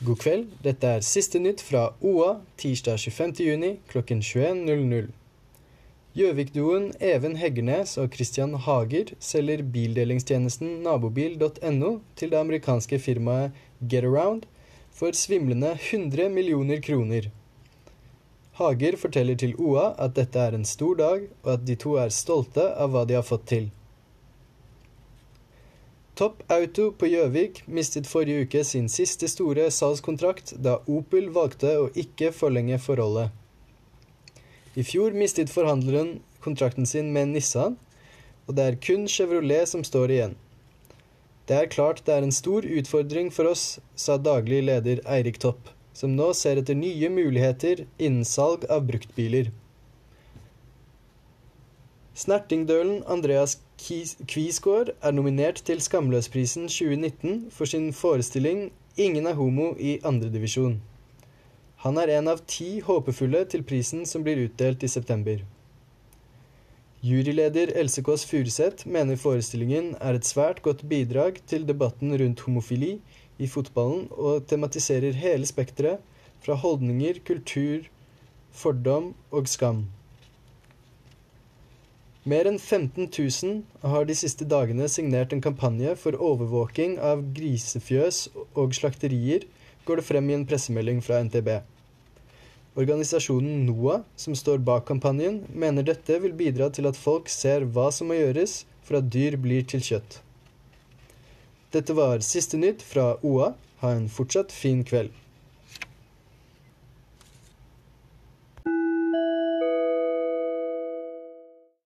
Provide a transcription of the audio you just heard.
God kveld, dette er siste nytt fra OA tirsdag 25. juni klokken 21.00. Gjøvik-duoen Even Heggernes og Christian Hager selger bildelingstjenesten nabobil.no til det amerikanske firmaet GetAround for svimlende 100 millioner kroner. Hager forteller til OA at dette er en stor dag, og at de to er stolte av hva de har fått til. Topp Auto på Gjøvik mistet forrige uke sin siste store salgskontrakt da Opel valgte å ikke forlenge forholdet. I fjor mistet forhandleren kontrakten sin med Nissan, og det er kun Chevrolet som står igjen. Det er klart det er en stor utfordring for oss, sa daglig leder Eirik Topp, som nå ser etter nye muligheter innen salg av bruktbiler. Snertingdølen Andreas Kvisgaard er nominert til Skamløsprisen 2019 for sin forestilling 'Ingen er homo' i andredivisjon. Han er en av ti håpefulle til prisen som blir utdelt i september. Juryleder Else Kåss Furuseth mener forestillingen er et svært godt bidrag til debatten rundt homofili i fotballen, og tematiserer hele spekteret fra holdninger, kultur, fordom og skam. Mer enn 15 000 har de siste dagene signert en kampanje for overvåking av grisefjøs og slakterier, går det frem i en pressemelding fra NTB. Organisasjonen NOAH, som står bak kampanjen, mener dette vil bidra til at folk ser hva som må gjøres for at dyr blir til kjøtt. Dette var siste nytt fra OA. Ha en fortsatt fin kveld.